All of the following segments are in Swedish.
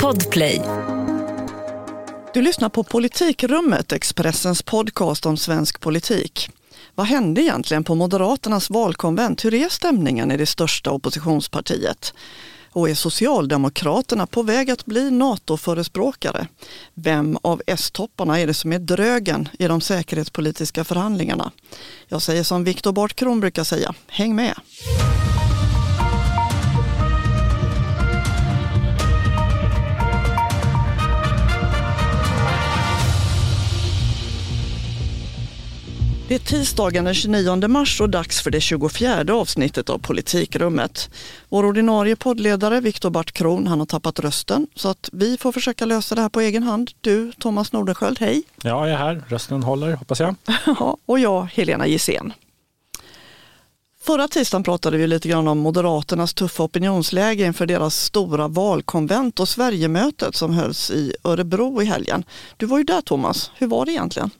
Podplay. Du lyssnar på Politikrummet, Expressens podcast om svensk politik. Vad hände egentligen på Moderaternas valkonvent? Hur är stämningen i det största oppositionspartiet? Och är Socialdemokraterna på väg att bli NATO-förespråkare? Vem av S-topparna är det som är drögen i de säkerhetspolitiska förhandlingarna? Jag säger som Viktor Bartkron brukar säga, häng med! Det är tisdagen den 29 mars och dags för det 24 avsnittet av Politikrummet. Vår ordinarie poddledare Viktor Bart Kron, han har tappat rösten så att vi får försöka lösa det här på egen hand. Du, Thomas Nordenskjöld, hej! Ja, jag är här. Rösten håller, hoppas jag. och jag, Helena Gissén. Förra tisdagen pratade vi lite grann om Moderaternas tuffa opinionsläge inför deras stora valkonvent och Sverigemötet som hölls i Örebro i helgen. Du var ju där Thomas, hur var det egentligen?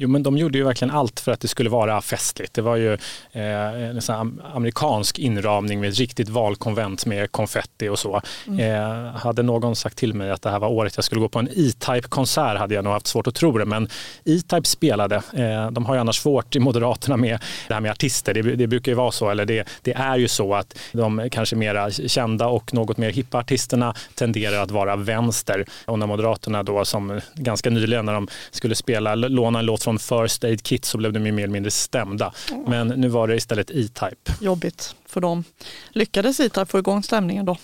Jo, men de gjorde ju verkligen allt för att det skulle vara festligt. Det var ju eh, en sån amerikansk inramning med ett riktigt valkonvent med konfetti och så. Mm. Eh, hade någon sagt till mig att det här var året jag skulle gå på en E-Type-konsert hade jag nog haft svårt att tro det. Men E-Type spelade. Eh, de har ju annars svårt i Moderaterna med det här med artister. Det, det brukar ju vara så, eller det, det, är ju så att de kanske mera kända och något mer hippa artisterna tenderar att vara vänster. Och när Moderaterna då som ganska nyligen när de skulle spela, låna en låt från First Aid Kit så blev de mer eller mindre stämda. Men nu var det istället E-Type. Jobbigt för dem. Lyckades E-Type få igång stämningen då?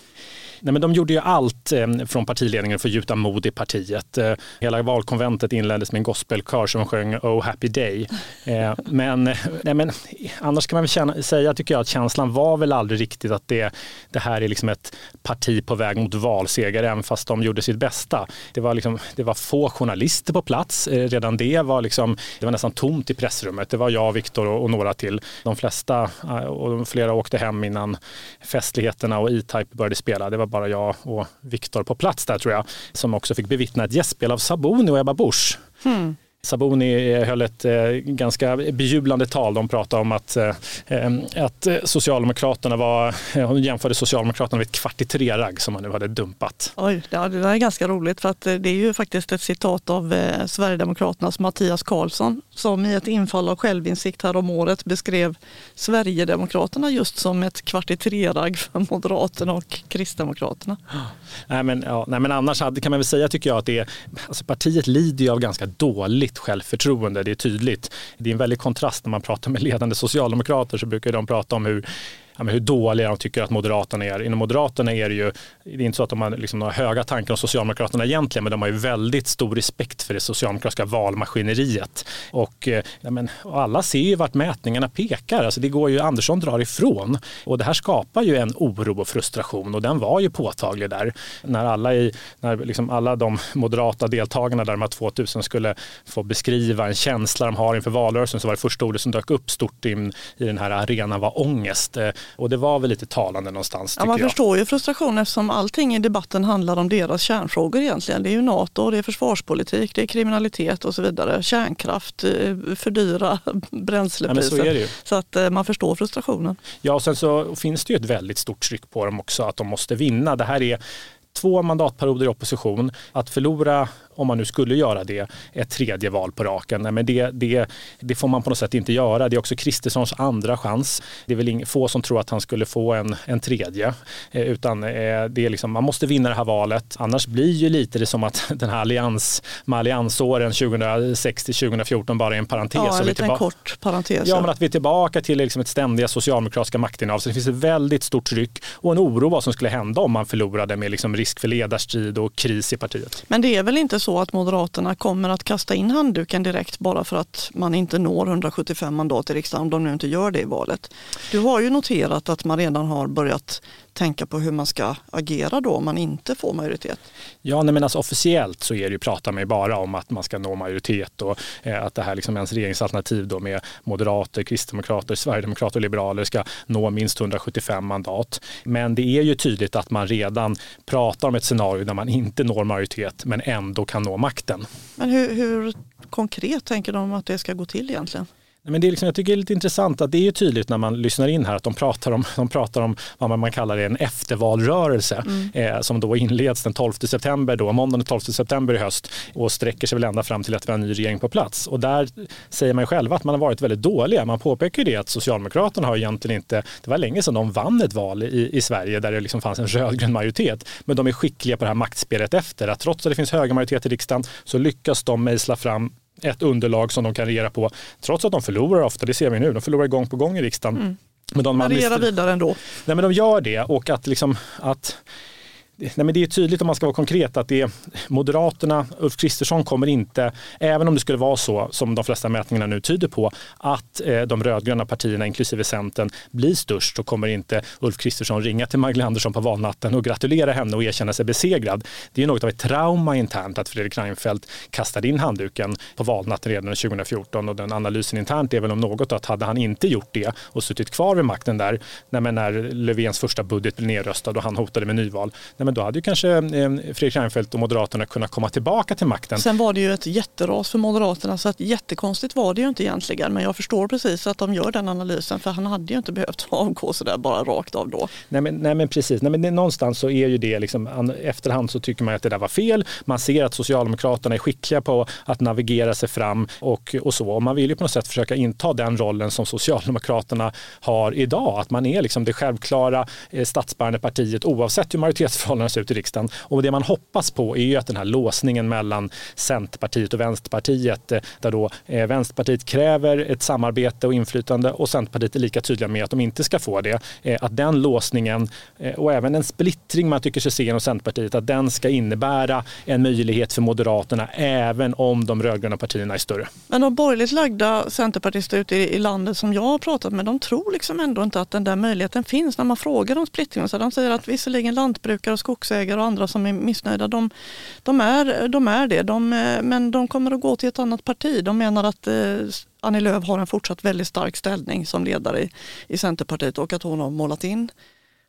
Nej, men de gjorde ju allt eh, från partiledningen för att gjuta mod i partiet. Eh, hela valkonventet inleddes med en gospelkör som sjöng Oh happy day. Eh, men, nej, men annars kan man väl känna, säga tycker jag att känslan var väl aldrig riktigt att det, det här är liksom ett parti på väg mot valseger även fast de gjorde sitt bästa. Det var, liksom, det var få journalister på plats. Eh, redan det var, liksom, det var nästan tomt i pressrummet. Det var jag, Viktor och, och några till. De flesta eh, och flera åkte hem innan festligheterna och E-Type började spela. Det var bara jag och Viktor på plats där tror jag, som också fick bevittna ett gästspel av Sabuni och Ebba Busch. Mm. Sabuni höll ett eh, ganska bejublande tal. De pratade om att, eh, att Socialdemokraterna var, hon jämförde Socialdemokraterna med ett kvart i tre-ragg som man nu hade dumpat. Oj, ja, det där är ganska roligt för att det är ju faktiskt ett citat av eh, Sverigedemokraternas Mattias Karlsson som i ett infall av självinsikt här om året beskrev Sverigedemokraterna just som ett kvart i tre-ragg för Moderaterna och Kristdemokraterna. Nej, men, ja, nej, men annars hade, kan man väl säga tycker jag att det alltså partiet lider ju av ganska dåligt starkt självförtroende, det är tydligt. Det är en väldig kontrast när man pratar med ledande socialdemokrater så brukar de prata om hur ja, hur dåliga de tycker att Moderaterna är. Inom Moderaterna är det ju, det är inte så att de har liksom några höga tankar om Socialdemokraterna egentligen, men de har ju väldigt stor respekt för det socialdemokratiska valmaskineriet. Och, eh, ja, men, och alla ser ju vart mätningarna pekar. Alltså det går ju, Andersson drar ifrån. Och det här skapar ju en oro och frustration och den var ju påtaglig där. När alla, i, när liksom alla de moderata deltagarna där de här 2000 skulle få beskriva en känsla de har inför valrörelsen så var det första ordet som dök upp stort in i den här arenan var ångest. Eh, och det var väl lite talande någonstans. Ja, man jag. förstår ju frustration eftersom allting i debatten handlar om deras kärnfrågor egentligen. Det är ju NATO, det är försvarspolitik, det är kriminalitet och så vidare. Kärnkraft, eh, fördyra bränslepriser. Ja, så, så, att eh, man förstår frustrationen. Ja, och sen så finns det ju ett väldigt stort tryck på dem också att de måste vinna. Det här är två mandatperioder i opposition. Att förlora om man nu skulle göra det, ett tredje val på raken. Nej, men det, det, det får man på något sätt inte göra. Det är också Kristerssons andra chans. Det är väl få som tror att han skulle få en, en tredje. Eh, utan eh, det är liksom, man måste vinna det här valet. Annars blir ju lite det som att den här allians, med alliansåren 2006 till 2014 bara är en parentes. Ja, en liten kort parentes. Ja, men att vi är tillbaka till liksom ett ständiga socialdemokratiska maktinnehav. Så det finns ett väldigt stort tryck och en oro vad som skulle hända om man förlorade med liksom risk för ledarstrid och kris i partiet. Men det är väl inte så att Moderaterna kommer att kasta in handduken direkt bara för att man inte når 175 mandat i riksdagen om de nu inte gör det i valet. Du har ju noterat att man redan har börjat tänka på hur man ska agera då om man inte får majoritet? Ja, nej, men alltså officiellt så är det ju, pratar man ju bara om att man ska nå majoritet och eh, att det här liksom ens regeringsalternativ då med moderater, kristdemokrater, sverigedemokrater och liberaler ska nå minst 175 mandat. Men det är ju tydligt att man redan pratar om ett scenario där man inte når majoritet men ändå kan nå makten. Men hur, hur konkret tänker de att det ska gå till egentligen? Men det är liksom, jag tycker det är lite intressant att det är tydligt när man lyssnar in här att de pratar om, de pratar om vad man kallar en eftervalrörelse mm. eh, som då inleds den 12 september, då, måndagen den 12 september i höst och sträcker sig väl ända fram till att vi har en ny regering på plats. Och där säger man själva att man har varit väldigt dåliga. Man påpekar ju det att Socialdemokraterna har egentligen inte, det var länge sedan de vann ett val i, i Sverige där det liksom fanns en rödgrön majoritet. Men de är skickliga på det här maktspelet efter. Att trots att det finns höga majoriteter i riksdagen så lyckas de mejsla fram ett underlag som de kan regera på. Trots att de förlorar ofta, det ser vi nu, de förlorar gång på gång i riksdagen. Mm. Men de regerar vidare ändå. Nej, men de gör det och att, liksom, att Nej, men det är tydligt om man ska vara konkret att det är Moderaterna, Ulf Kristersson kommer inte, även om det skulle vara så som de flesta mätningarna nu tyder på, att eh, de rödgröna partierna inklusive Centern blir störst så kommer inte Ulf Kristersson ringa till Magdalena Andersson på valnatten och gratulera henne och erkänna sig besegrad. Det är något av ett trauma internt att Fredrik Reinfeldt kastade in handduken på valnatten redan 2014 och den analysen internt är väl om något att hade han inte gjort det och suttit kvar vid makten där när, när Löfvens första budget blev nedröstad och han hotade med nyval nej men då hade ju kanske eh, Fredrik Reinfeldt och Moderaterna kunnat komma tillbaka till makten. Sen var det ju ett jätteras för Moderaterna så att jättekonstigt var det ju inte egentligen. Men jag förstår precis att de gör den analysen för han hade ju inte behövt avgå sådär bara rakt av då. Nej men, nej, men precis, nej, men det, någonstans så är ju det liksom, efterhand så tycker man att det där var fel. Man ser att Socialdemokraterna är skickliga på att navigera sig fram och, och så. Och man vill ju på något sätt försöka inta den rollen som Socialdemokraterna har idag. Att man är liksom det självklara eh, statsbärande partiet oavsett hur majoritetsförhållandena ser ut i riksdagen. Och det man hoppas på är ju att den här låsningen mellan Centerpartiet och Vänsterpartiet, eh, där då eh, Vänsterpartiet kräver ett samarbete och inflytande och Centerpartiet är lika tydliga med att de inte ska få det, eh, att den låsningen och även en splittring man tycker sig se inom Centerpartiet, att den ska innebära en möjlighet för Moderaterna även om de rödgröna partierna är större. Men de borgerligt lagda centerpartister ute i landet som jag har pratat med, de tror liksom ändå inte att den där möjligheten finns. När man frågar om splittringen så de säger att visserligen lantbrukare och skogsägare och andra som är missnöjda, de, de, är, de är det. De, eh, men de kommer att gå till ett annat parti. De menar att eh, Annie Lööf har en fortsatt väldigt stark ställning som ledare i, i Centerpartiet och att hon har målat in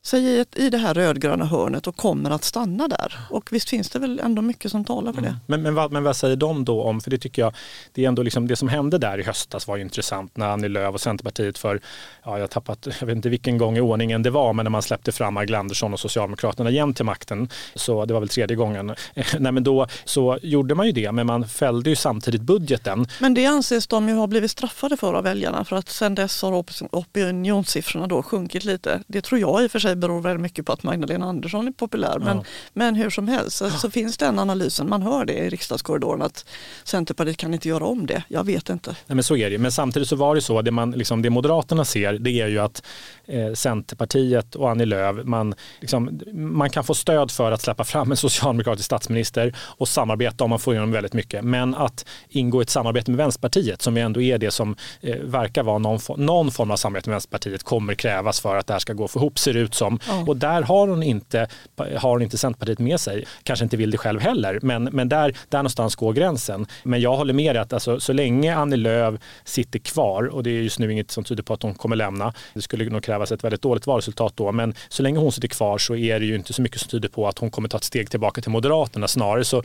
sig i, i det här rödgröna hörnet och kommer att stanna där. Och visst finns det väl ändå mycket som talar för det. Mm. Men, men, vad, men vad säger de då om, för det tycker jag, det är ändå liksom det som hände där i höstas var ju intressant när Annie Lööf och Centerpartiet för, ja jag tappat, jag vet inte vilken gång i ordningen det var, men när man släppte fram Magdalena Andersson och Socialdemokraterna igen till makten, så det var väl tredje gången, nej men då så gjorde man ju det, men man fällde ju samtidigt budgeten. Men det anses de ju ha blivit straffade för av väljarna, för att sen dess har opinionssiffrorna då sjunkit lite. Det tror jag i och för sig beror väldigt mycket på att Magdalena Andersson är populär. Men, ja. men hur som helst så, så, finns den analysen, man hör det i riksdagskorridoren att Centerpartiet kan inte göra om det. Jag vet inte. Nej, men så är det Men samtidigt så var det så, det, man, liksom, det Moderaterna ser det är ju att eh, Centerpartiet och Annie Lööf, man, liksom, man kan få stöd för att släppa fram en socialdemokratisk statsminister och samarbeta om man får igenom väldigt mycket. Men att ingå ett samarbete med Vänsterpartiet som ändå är det som eh, verkar vara någon, någon form av samarbete med Vänsterpartiet kommer krävas för att det här ska gå för ihop ser ut som. Ja. Och där har hon, inte, har hon inte Centerpartiet med sig. Kanske inte vill det själv heller, men, men där, där någonstans går gränsen. Men jag håller med dig att alltså, så länge Annie Lööf sitter kvar, och det är just nu inget som tyder på att hon kommer lämna, det skulle nog krävas ett väldigt dåligt valresultat då, men så länge hon sitter kvar så är det ju inte så mycket som tyder på att hon kommer ta ett steg tillbaka till Moderaterna. Snarare så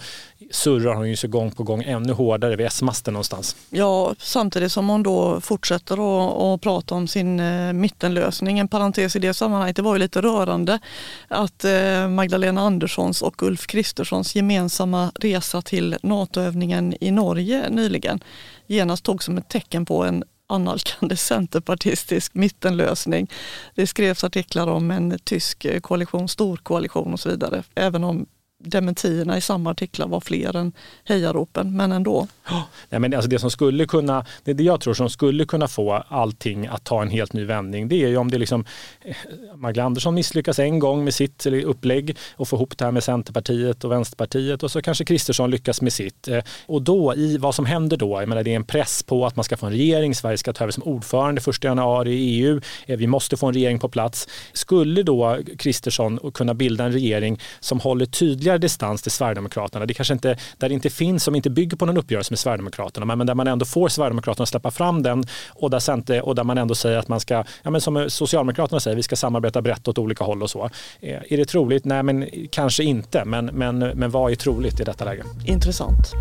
surrar hon ju sig gång på gång ännu hårdare vid S-masten någonstans. Ja, samtidigt som hon då fortsätter att prata om sin eh, mittenlösning. En parentes i det sammanhanget, det var ju lite rörande att eh, Magdalena Anderssons och Ulf Kristerssons gemensamma resa till NATO-övningen i Norge nyligen genast tog som ett tecken på en annalkande centerpartistisk mittenlösning. Det skrevs artiklar om en tysk eh, koalition, storkoalition och så vidare. Även om dementierna i samma artiklar var fler än hejaropen, men ändå. Ja, men alltså det som skulle kunna, det, det jag tror som skulle kunna få allting att ta en helt ny vändning, det är ju om det liksom eh, Magdalena Andersson misslyckas en gång med sitt eh, upplägg och får ihop det här med Centerpartiet och Vänsterpartiet och så kanske Kristersson lyckas med sitt. Eh, och då i vad som händer då, jag menar det är en press på att man ska få en regering, Sverige ska ta över som ordförande 1 januari i EU, vi måste få en regering på plats. Skulle då Kristersson kunna bilda en regering som håller tydliga ytterligare distans till Sverigedemokraterna. Det kanske inte, där det inte finns, som inte bygger på någon uppgörelse med Sverigedemokraterna, men där man ändå får Sverigedemokraterna att släppa fram den och där, Center, och där man ändå säger att man ska, ja men som Socialdemokraterna säger, vi ska samarbeta brett åt olika håll och så. Eh, är det troligt? Nej, men kanske inte. Men, men, men vad är troligt i detta läge? Intressant.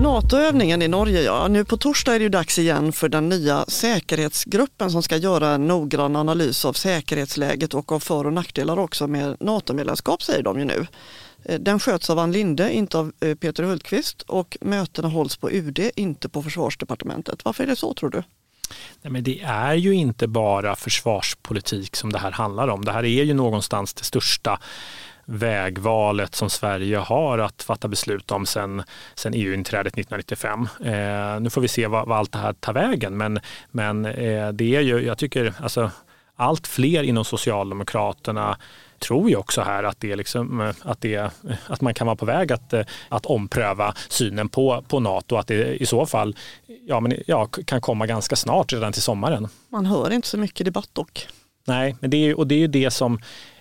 NATO-övningen i Norge, ja. Nu på torsdag är det ju dags igen för den nya säkerhetsgruppen som ska göra en noggrann analys av säkerhetsläget och av för och nackdelar också med NATO-medlemskap säger de ju nu. Eh, den sköts av Ann Linde, inte av eh, Peter Hultqvist och mötena hålls på UD, inte på försvarsdepartementet. Varför är det så tror du? Nej, men det är ju inte bara försvarspolitik som det här handlar om. Det här är ju någonstans det största vägvalet som Sverige har att fatta beslut om sen, sen EU-inträdet 1995. Eh, nu får vi se vad, vad, allt det här tar vägen men, men eh, det är ju, jag tycker, alltså, allt fler inom Socialdemokraterna tror ju också här att, det liksom, eh, att, det, att man kan vara på väg att, eh, att ompröva synen på, på Nato. Att det i så fall ja, men, ja, kan komma ganska snart, redan till sommaren. Man hör inte så mycket debatt dock. Nej, men det är, och det är ju det som eh,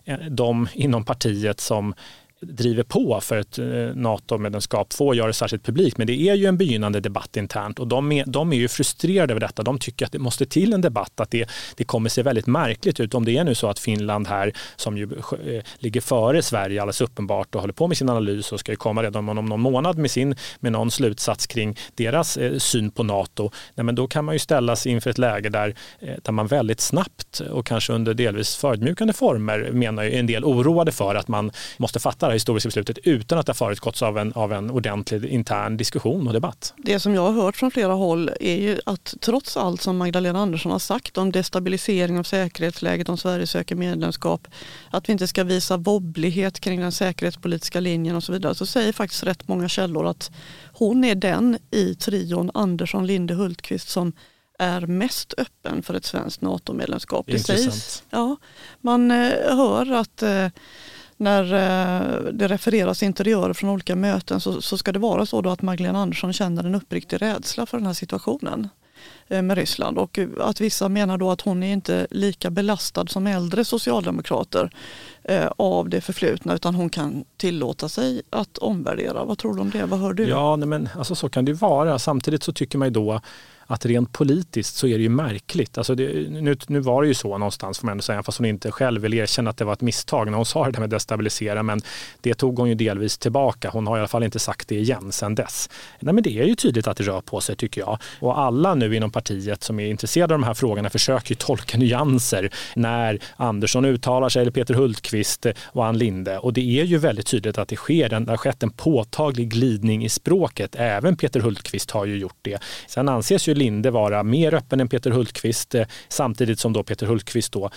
Eh, de inom partiet som driver på för ett eh, NATO-medlemskap får göra det särskilt publikt. Men det är ju en begynnande debatt internt och de är, de är ju frustrerade över detta. De tycker att det måste till en debatt, att det, det kommer se väldigt märkligt ut om det är nu så att Finland här, som ju eh, ligger före Sverige alldeles uppenbart och håller på med sin analys och ska ju komma redan om någon månad med, sin, med någon slutsats kring deras eh, syn på NATO. Nej, men då kan man ju ställas inför ett läge där, där man väldigt snabbt och kanske under delvis förödmjukande former menar ju en del oroade för att man måste fatta här historiska beslutet utan att det har föregåtts av en, av en ordentlig intern diskussion och debatt. Det som jag har hört från flera håll är ju att trots allt som Magdalena Andersson har sagt om destabilisering av säkerhetsläget om Sverige söker medlemskap, att vi inte ska visa wobblighet kring den säkerhetspolitiska linjen och så vidare, så säger faktiskt rätt många källor att hon är den i trion Andersson, Linde, Hultqvist som är mest öppen för ett svenskt NATO-medlemskap. Intressant. ja, man eh, hör att eh, när eh, det refereras interiörer från olika möten så, så ska det vara så då att Magdalena Andersson känner en uppriktig rädsla för den här situationen eh, med Ryssland och att vissa menar då att hon är inte lika belastad som äldre socialdemokrater eh, av det förflutna utan hon kan tillåta sig att omvärdera. Vad tror du om det? Vad hör du? Ja, nej men, alltså, så kan det vara. Samtidigt så tycker man ju då att rent politiskt så är det ju märkligt. Alltså det, nu, nu var det ju så någonstans får man ändå säga, fast hon inte själv vill erkänna att det var ett misstag när hon sa det där med destabilisera, men det tog hon ju delvis tillbaka. Hon har i alla fall inte sagt det igen sedan dess. Nej, men det är ju tydligt att det rör på sig tycker jag. Och alla nu inom partiet som är intresserade av de här frågorna försöker ju tolka nyanser när Andersson uttalar sig, eller Peter Hultqvist och Ann Linde. Och det är ju väldigt tydligt att det sker en, det har skett en påtaglig glidning i språket. Även Peter Hultqvist har ju gjort det. Sen anses ju Linde vara mer öppen än Peter Hultqvist eh, samtidigt som då Peter Hultqvist då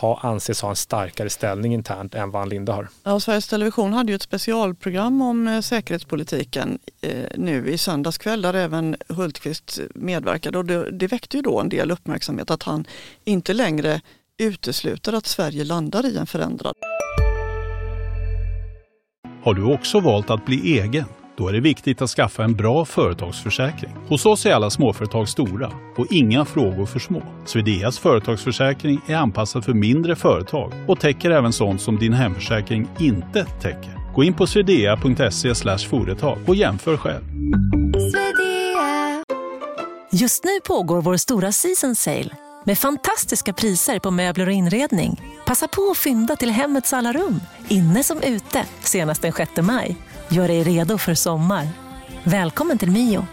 ha, anses ha en starkare ställning internt än vad Linde har. Ja, Sveriges Television hade ju ett specialprogram om eh, säkerhetspolitiken eh, nu i söndags kväll där även Hultqvist medverkade och det, det väckte ju då en del uppmärksamhet att han inte längre utesluter att Sverige landar i en förändrad. Har du också valt att bli egen? Då är det viktigt att skaffa en bra företagsförsäkring. Hos oss är alla småföretag stora och inga frågor för små. Swedeas företagsförsäkring är anpassad för mindre företag och täcker även sånt som din hemförsäkring inte täcker. Gå in på swedea.se företag och jämför själv. Just nu pågår vår stora season sale med fantastiska priser på möbler och inredning. Passa på att fynda till hemmets alla rum, inne som ute, senast den 6 maj. Gör dig redo för sommar. Välkommen till Mio.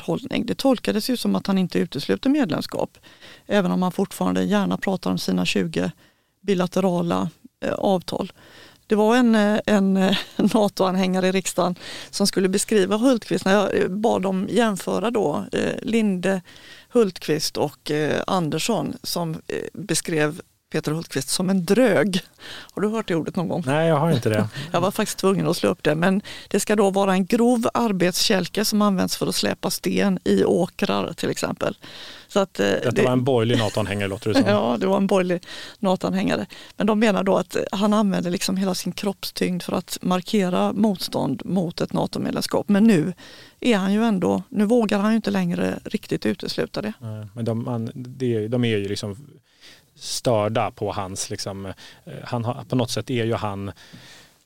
hållning. Det tolkades ju som att han inte utesluter medlemskap. Även om han fortfarande gärna pratar om sina 20 bilaterala eh, avtal. Det var en, eh, en eh, NATO-anhängare i riksdagen som skulle beskriva Hultqvist när jag eh, bad dem jämföra då Linde, Hultqvist och Andersson som beskrev Peter Hultqvist som en drög. Har du hört det ordet någon gång? Nej, jag har inte det. jag var faktiskt tvungen att slå upp det, men det ska då vara en grov arbetskälke som används för att släpa sten i åkrar till exempel. Så att, eh, Detta det, var en borgerlig NATO-anhängare låter det som. ja, det var en borgerlig NATO-anhängare. Men de menar då att han använder liksom hela sin kroppstyngd för att markera motstånd mot ett NATO-medlemskap. Men nu är han ju ändå, nu vågar han ju inte längre riktigt utesluta det. Nej, men de, man, de, de är ju liksom störda på hans, liksom, eh, han har, på något sätt är ju han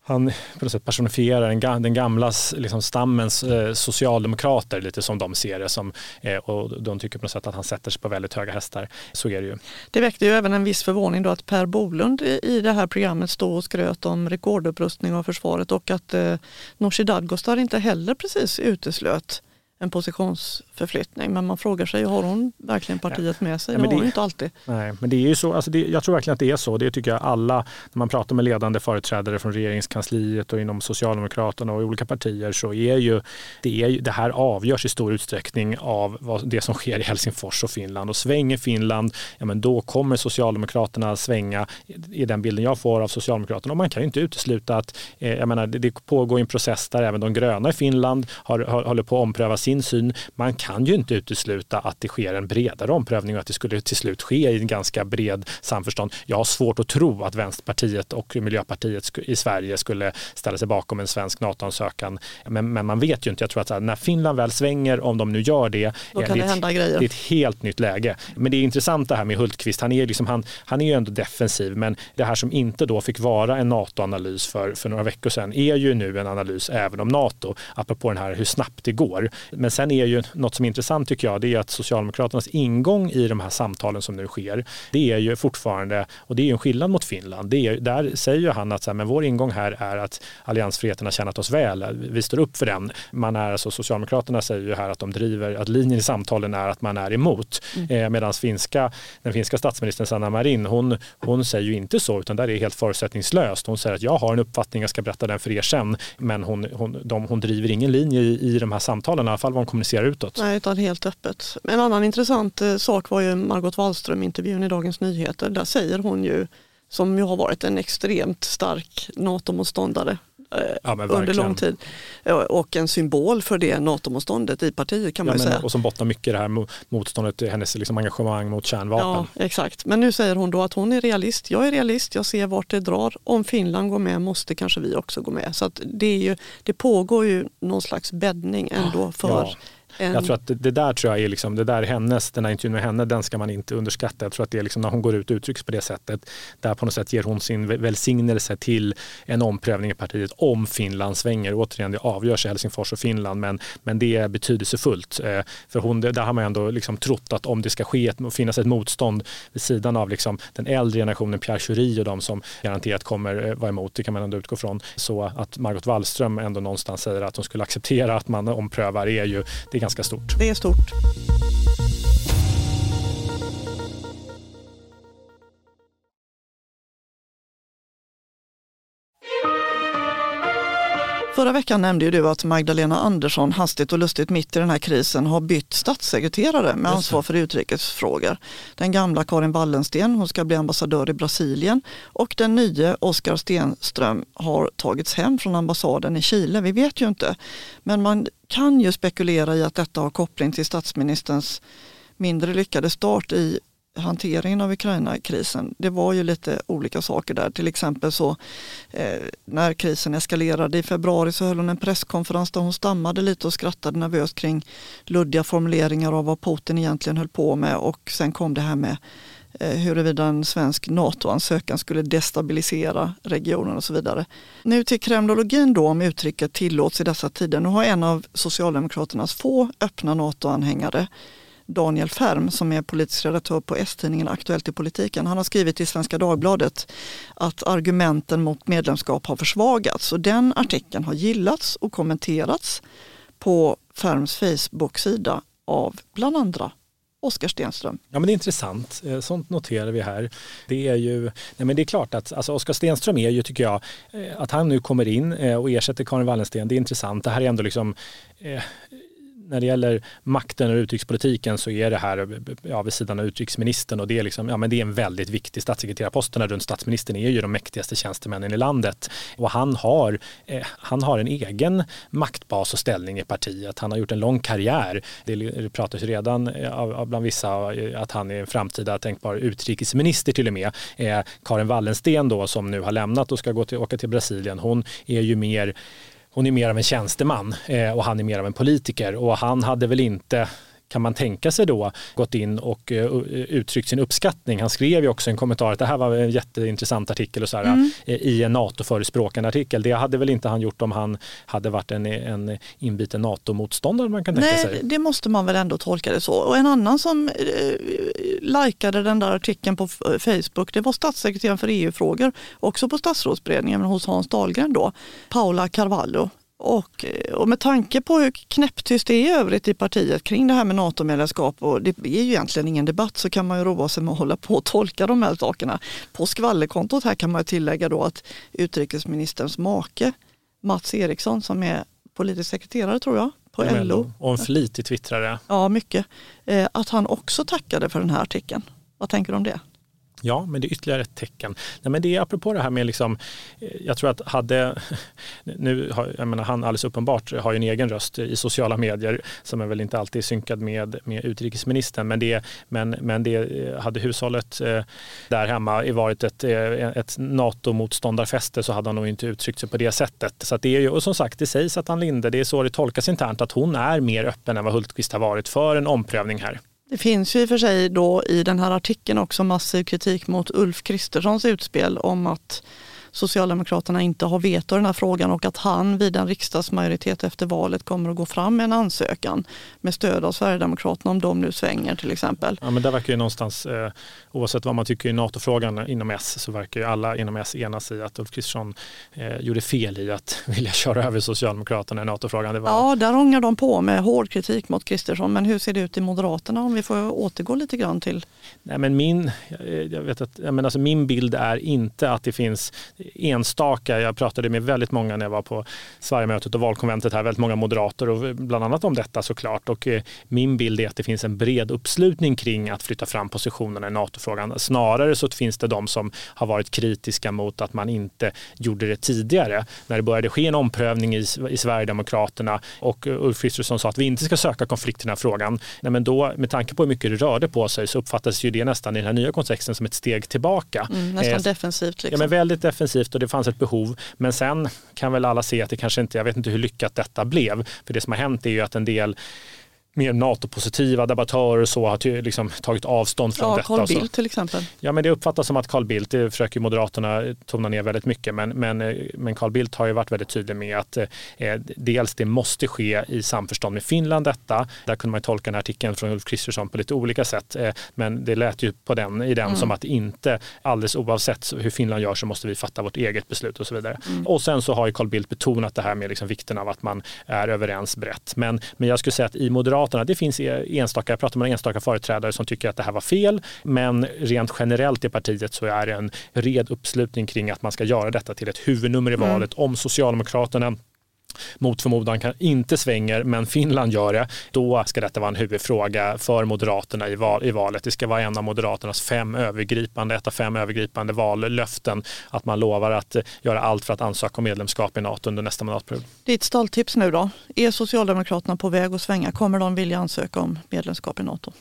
han på något sätt personifierar den, den gamla liksom, stammens eh, socialdemokrater lite som de ser det som, eh, och de tycker på något sätt att han sätter sig på väldigt höga hästar. Så är det ju. Det väckte ju även en viss förvåning då att Per Bolund i, i det här programmet stod och skröt om rekordupprustning av försvaret och att eh, Nooshi Dadgostar inte heller precis uteslöt en positions positionsförflyttning. Men man frågar sig, har hon verkligen partiet med sig? Ja, det har hon inte alltid. Nej, men det är ju så, alltså det, jag tror verkligen att det är så. Det tycker jag alla, när man pratar med ledande företrädare från regeringskansliet och inom Socialdemokraterna och olika partier så är ju det, är, det här avgörs i stor utsträckning av vad, det som sker i Helsingfors och Finland. Och svänger Finland, ja men då kommer Socialdemokraterna svänga i den bilden jag får av Socialdemokraterna. Och man kan ju inte utesluta att, eh, jag menar, det, det pågår en process där även de gröna i Finland har, har, håller på att ompröva sin syn. Man kan ju inte utesluta att det sker en bredare omprövning och att det skulle till slut ske i en ganska bred samförstånd. Jag har svårt att tro att Vänsterpartiet och Miljöpartiet i Sverige skulle ställa sig bakom en svensk NATO-ansökan. Men, men, man vet ju inte. Jag tror att när Finland väl svänger, om de nu gör det, Då kan det, det, hända grejer. det är ett helt nytt läge. Men det är intressant det här med Hultqvist. Han är, liksom, han, han är ju ändå defensiv, men det här som inte då fick vara en NATO-analys för, för några veckor sedan är ju nu en analys även om NATO, apropå den här hur snabbt det går. Men sen är ju något som är intressant tycker jag, det är att Socialdemokraternas ingång i de här samtalen som nu sker, det är ju fortfarande, och det är ju en skillnad mot Finland, det är, där säger ju han att så här, men vår ingång här är att alliansfriheten har tjänat oss väl, vi står upp för den. Man är alltså, Socialdemokraterna säger ju här att de driver, att linjen i samtalen är att man är emot, mm. eh, medan finska, den finska statsministern Sanna Marin, hon, hon säger ju inte så, utan där är det helt förutsättningslöst. Hon säger att jag har en uppfattning, jag ska berätta den för er sen, men hon, hon, de, hon driver ingen linje i, i de här samtalen, i alla fall vad hon kommunicerar utåt. Nej, utan helt öppet. En annan intressant eh, sak var ju Margot Wallström-intervjun i Dagens Nyheter. Där säger hon ju, som ju har varit en extremt stark NATO-motståndare eh, ja, under lång tid. Och en symbol för det NATO-motståndet i partiet kan man ja, men, säga. Och som bottnar mycket det här motståndet, hennes liksom engagemang mot kärnvapen. Ja, exakt. Men nu säger hon då att hon är realist. Jag är realist, jag ser vart det drar. Om Finland går med måste kanske vi också gå med. Så det, är ju, det pågår ju någon slags bäddning ändå för en... Jag tror att det, det, där tror jag är liksom, det där är hennes, den här intervjun med henne, den ska man inte underskatta. Jag tror att det är liksom när hon går ut och uttrycks på det sättet, där på något sätt ger hon sin välsignelse till en omprövning i partiet om Finland svänger. Återigen, det avgörs i Helsingfors och Finland, men, men det är betydelsefullt. Eh, för hon, där har man ändå liksom trott att om det ska ske ett, finnas ett motstånd vid sidan av liksom den äldre generationen, Pierre Schori och de som garanterat kommer eh, vara emot, det kan man ändå utgå från, så att Margot Wallström ändå någonstans säger att hon skulle acceptera att man omprövar är ju, det är ganska stort. Det är stort. Förra veckan nämnde ju du att Magdalena Andersson hastigt och lustigt mitt i den här krisen har bytt statssekreterare med ansvar för utrikesfrågor. Den gamla Karin Wallensten, hon ska bli ambassadör i Brasilien och den nya Oskar Stenström har tagits hem från ambassaden i Chile. Vi vet ju inte, men man kan ju spekulera i att detta har koppling till statsministerns mindre lyckade start i hanteringen av Ukraina-krisen. Det var ju lite olika saker där. Till exempel så eh, när krisen eskalerade i februari så höll hon en presskonferens där hon stammade lite och skrattade nervöst kring luddiga formuleringar av vad Putin egentligen höll på med och sen kom det här med eh, huruvida en svensk NATO-ansökan skulle destabilisera regionen och så vidare. Nu till kremlologin då om uttrycket tillåts i dessa tider. Nu har en av Socialdemokraternas få öppna NATO-anhängare Daniel Färm som är politisk redaktör på S-tidningen Aktuellt i politiken. Han har skrivit i Svenska Dagbladet att argumenten mot medlemskap har försvagats och den artikeln har gillats och kommenterats på Färms Facebook-sida av bland andra Oskar Stenström. Ja men det är intressant, eh, sånt noterar vi här. Det är ju, nej men det är klart att alltså Oskar Stenström är ju, tycker jag, eh, att han nu kommer in eh, och ersätter Karin Wallensten, det är intressant. Det här är ändå liksom när det gäller makten och utrikespolitiken så är det här ja, vid sidan av utrikesministern och det är, liksom, ja, men det är en väldigt viktig statssekreterarposterna runt statsministern är ju de mäktigaste tjänstemännen i landet och han har, eh, han har en egen maktbas och ställning i partiet. Han har gjort en lång karriär. Det pratas ju redan eh, bland vissa eh, att han är en framtida tänkbar utrikesminister till och med. Eh, Karin Wallensten då som nu har lämnat och ska gå till, åka till Brasilien, hon är ju mer hon är mer av en tjänsteman eh, och han är mer av en politiker. Och han hade väl inte kan man tänka sig då gått in och uh, uttryckt sin uppskattning. Han skrev ju också en kommentar att det här var en jätteintressant artikel och så här, mm. i en NATO-förespråkande artikel. Det hade väl inte han gjort om han hade varit en, en inbiten NATO-motståndare man kan tänka Nej, sig. det måste man väl ändå tolka det så. Och en annan som eh, likade den där artikeln på Facebook, det var statssekreteraren för EU-frågor, också på statsrådsberedningen men hos Hans Dahlgren då, Paula Carvalho. Och, eh, och, med tanke på hur knäpptyst det är i övrigt i partiet kring det här med NATO-medlemskap och det är ju egentligen ingen debatt så kan man ju roa sig med att hålla på och tolka de här sakerna. På skvallerkontot här kan man tillägga då att utrikesministerns make Mats Eriksson som är politisk sekreterare tror jag på LO. Och en flitig twittrare. Ja, mycket. Eh, att han också tackade för den här artikeln. Vad tänker du om det? Ja, men det är ytterligare ett tecken. Nej, men det är apropå det här med, liksom, eh, jag tror att hade, nu har, jag menar, han alldeles uppenbart har ju en egen röst i sociala medier som är väl inte alltid synkad med, med utrikesministern, men, det, men, men det eh, hade hushållet eh, där hemma varit ett, ett NATO-motståndarfäste så hade han nog inte uttryckt sig på det sättet. Så det är ju, och som sagt, det sägs att Ann Linde, det är så det tolkas internt, att hon är mer öppen än vad Hultqvist har varit för en omprövning här. Det finns ju i och för sig då i den här artikeln också massiv kritik mot Ulf Kristerssons utspel om att Socialdemokraterna inte har veto i den här frågan och att han vid en riksdagsmajoritet efter valet kommer att gå fram med en ansökan med stöd av Sverigedemokraterna om de nu svänger till exempel. Ja men det verkar ju någonstans, eh, oavsett vad man tycker i NATO-frågan inom S, så verkar ju alla inom S enas i att Ulf Kristersson eh, gjorde fel i att vilja köra över Socialdemokraterna i NATO-frågan. Var... Ja, där ångar de på med hård kritik mot Kristersson. Men hur ser det ut i Moderaterna om vi får återgå lite grann till? Nej, men min, jag vet att, menar, alltså min bild är inte att det finns enstaka, jag pratade med väldigt många när jag var på Sverigemötet och valkonventet här, väldigt många moderater och bland annat om detta såklart. Och eh, min bild är att det finns en bred uppslutning kring att flytta fram positionerna i NATO-frågan. Snarare så finns det de som har varit kritiska mot att man inte gjorde det tidigare. När det började ske en omprövning i, i Sverigedemokraterna och Ulf Kristersson sa att vi inte ska söka konflikt i den här frågan. Nej, men då, med tanke på hur mycket det rörde på sig så uppfattades ju det nästan i den här nya kontexten som ett steg tillbaka. Mm, nästan eh, defensivt. Liksom. Ja, men väldigt defensivt intensivt och det fanns ett behov. Men sen kan väl alla se att det kanske inte, jag vet inte hur lyckat detta blev. För det som har hänt är ju att en del mer NATO-positiva debattörer så har liksom tagit avstånd från ja, detta. Carl Bildt till exempel. Ja, men det uppfattas som att Carl Bildt, det försöker Moderaterna tona ner väldigt mycket, men, men, men Carl Bildt har ju varit väldigt tydlig med att eh, dels det måste ske i samförstånd med Finland detta. Där kunde man tolka den här artikeln från Ulf Kristersson på lite olika sätt, eh, men det lät ju på den, i den mm. som att inte alldeles oavsett hur Finland gör så måste vi fatta vårt eget beslut och så vidare. Mm. Och sen så har ju Carl Bildt betonat det här med liksom vikten av att man är överens brett. Men, men jag skulle säga att i Moderaterna Moderaterna. Det finns enstaka, jag pratar med enstaka företrädare som tycker att det här var fel, men rent generellt i partiet så är det en red uppslutning kring att man ska göra detta till ett huvudnummer i mm. valet. Mm. Om Socialdemokraterna mot förmodan kan inte svänger, men Finland gör det, då ska detta vara en huvudfråga för Moderaterna i, val, i valet. Det ska vara en av Moderaternas fem övergripande, ett av fem övergripande vallöften, att man lovar att eh, göra allt för att ansöka om medlemskap i NATO under nästa mandatperiod. Ditt stalltips nu då? Är Socialdemokraterna på väg att svänga? Kommer de vilja ansöka om medlemskap i NATO?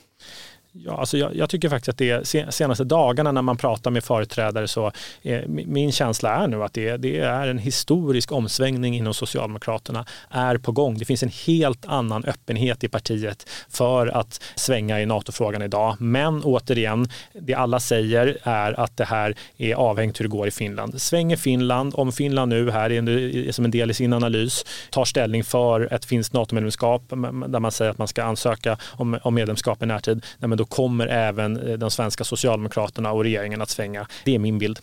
Ja, alltså jag, jag, tycker faktiskt att det senaste dagarna när man pratar med företrädare så eh, är, min känsla är nu att det, det, är en historisk omsvängning inom Socialdemokraterna är på gång. Det finns en helt annan öppenhet i partiet för att svänga i NATO-frågan idag. Men återigen, det alla säger är att det här är avhängt hur det går i Finland. Svänger Finland, om Finland nu här är som en del i sin analys tar ställning för ett finskt NATO-medlemskap där man säger att man ska ansöka om, om medlemskap i närtid, nej, men då kommer även eh, de svenska socialdemokraterna och regeringen att svänga. Det är min bild.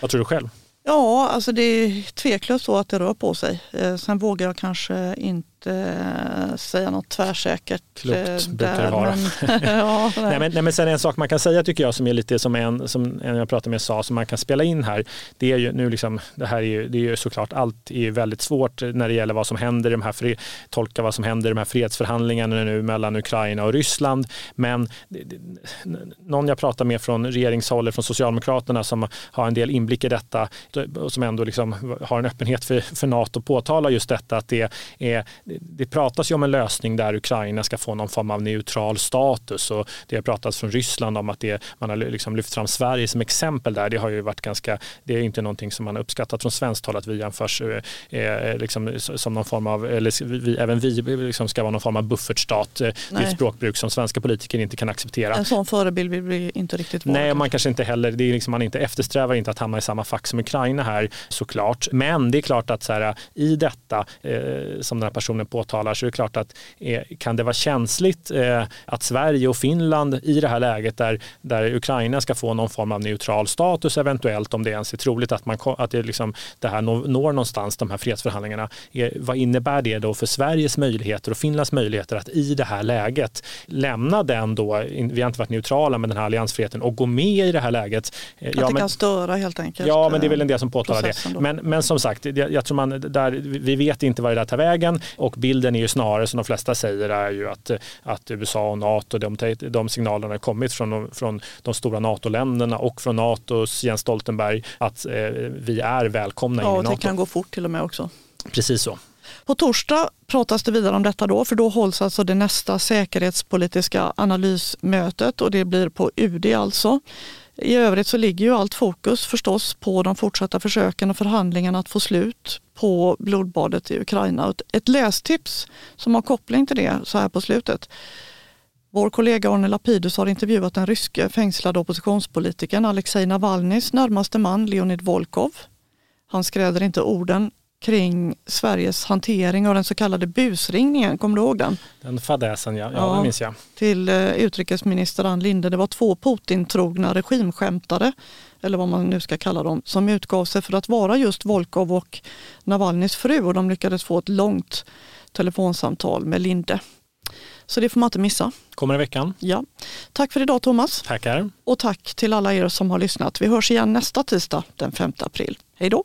Vad tror du själv? Ja, alltså det är tveklöst så att det rör på sig. Eh, sen vågar jag kanske inte inte säga något tvärsäkert. Klokt eh, brukar det vara. Men, ja, nej. nej, men, nej, men sen en sak man kan säga tycker jag som är lite som en som en jag pratade med sa som man kan spela in här. Det är ju nu liksom, det här är ju, det är ju såklart allt är väldigt svårt när det gäller vad som händer i de här fred, tolka vad som händer i de här fredsförhandlingarna nu mellan Ukraina och Ryssland. Men någon jag pratar med från regeringshåll, från Socialdemokraterna som har en del inblick i detta och som ändå liksom har en öppenhet för, för NATO påtalar just detta att det är det pratas ju om en lösning där Ukraina ska få någon form av neutral status och det har pratats från Ryssland om att det, man har liksom lyft fram Sverige som exempel där. Det har ju varit ganska, det är inte någonting som man har uppskattat från svenskt håll att vi jämförs eh, liksom, som någon form av, eller vi, även vi liksom ska vara någon form av buffertstat. Nej. Det är ett språkbruk som svenska politiker inte kan acceptera. En sån förebild vill vi inte riktigt vara. Nej, man kanske inte heller, det är liksom, man inte eftersträvar inte att hamna i samma fack som Ukraina här såklart. Men det är klart att så här, i detta eh, som den här personen påtalar så är det klart att eh, kan det vara känsligt eh, att Sverige och Finland i det här läget där, där Ukraina ska få någon form av neutral status eventuellt om det ens är troligt att, man, att det, liksom, det här når, någonstans de här fredsförhandlingarna. Eh, vad innebär det då för Sveriges möjligheter och Finlands möjligheter att i det här läget lämna den då, vi har inte varit neutrala med den här alliansfriheten och gå med i det här läget. Eh, att ja, det men, kan störa helt enkelt. Ja, men det är väl en del som påtalar det. Men, men som sagt, jag, jag, tror man, där, vi vet inte vad det där tar vägen och bilden är ju snarare som de flesta säger är ju att, att USA och NATO, de, de signalerna har kommit från, från de stora NATO-länderna och från NATOs Jens Stoltenberg att eh, vi är välkomna ja, in i NATO. Det kan gå fort till och med också. Precis så. På torsdag pratas det vidare om detta då, för då hålls alltså det nästa säkerhetspolitiska analysmötet och det blir på UD alltså. I övrigt så ligger ju allt fokus förstås på de fortsatta försöken och förhandlingarna att få slut på blodbadet i Ukraina. Ett lästips som har koppling till det så här på slutet. Vår kollega Arne Lapidus har intervjuat den ryske fängslade oppositionspolitikern Alexej Navalnys närmaste man Leonid Volkov. Han skräder inte orden kring Sveriges hantering av den så kallade busringningen. Kommer du ihåg den? Den fadäsen, ja. ja, ja den minns jag. Till eh, utrikesminister Ann Linde. Det var två Putin-trogna regimskämtare, eller vad man nu ska kalla dem, som utgav sig för att vara just Volkov och Navalnys fru och de lyckades få ett långt telefonsamtal med Linde. Så det får man inte missa. Kommer i veckan. Ja. Tack för idag Thomas. Tackar. Och tack till alla er som har lyssnat. Vi hörs igen nästa tisdag den 5 april. Hej då!